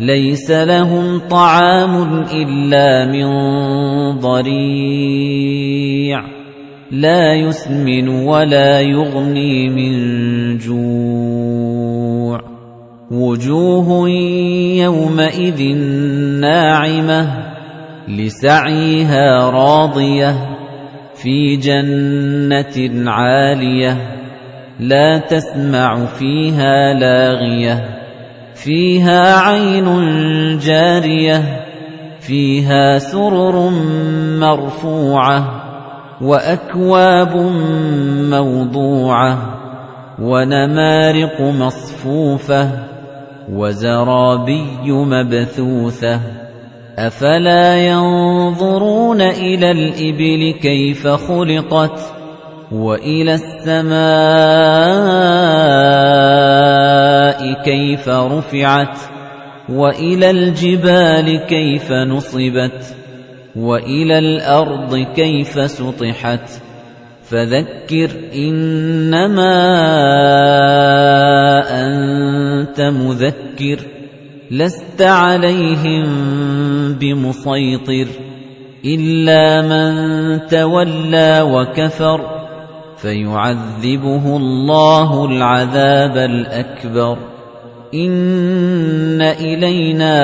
لَيْسَ لَهُمْ طَعَامٌ إِلَّا مِن ضَرِيعٍ. لَّا يُسْمِنُ وَلَا يُغْنِي مِن جُوعٍ. وُجُوهٌ يَوْمَئِذٍ نَّاعِمَةٌ لِّسَعْيِهَا رَاضِيَةٌ فِي جَنَّةٍ عَالِيَةٍ لَّا تَسْمَعُ فِيهَا لَاغِيَةً. فِيهَا عَيْنٌ جَارِيَةٌ فِيهَا سُرُرٌ مَّرْفُوعَةٌ وَأَكْوَابٌ مَّوْضُوعَةٌ وَنَمَارِقُ مَصْفُوفَةٌ وَزَرَابِيُّ مَبْثُوثَةٌ. أَفَلَا يَنظُرُونَ إِلَى الْإِبِلِ كَيْفَ خُلِقَتْ وَإِلَى كَيْفَ رُفِعَتْ وَإِلَى الْجِبَالِ كَيْفَ نُصِبَتْ وَإِلَى الْأَرْضِ كَيْفَ سُطِحَتْ. فَذَكِّرْ إِنَّمَا أَنتَ مُذَكِّرٌ لَّسْتَ عَلَيْهِم بِمُصَيْطِرٍ إِلَّا مَن تَوَلَّىٰ وَكَفَرَ. فَيُعَذِّبُهُ اللَّهُ الْعَذَابَ الْأَكْبَرَ. إِنَّ إِلَيْنَا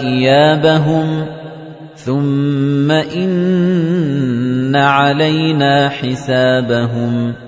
إِيَابَهُمْ. ثُمَّ إِنَّ عَلَيْنَا حِسَابَهُم.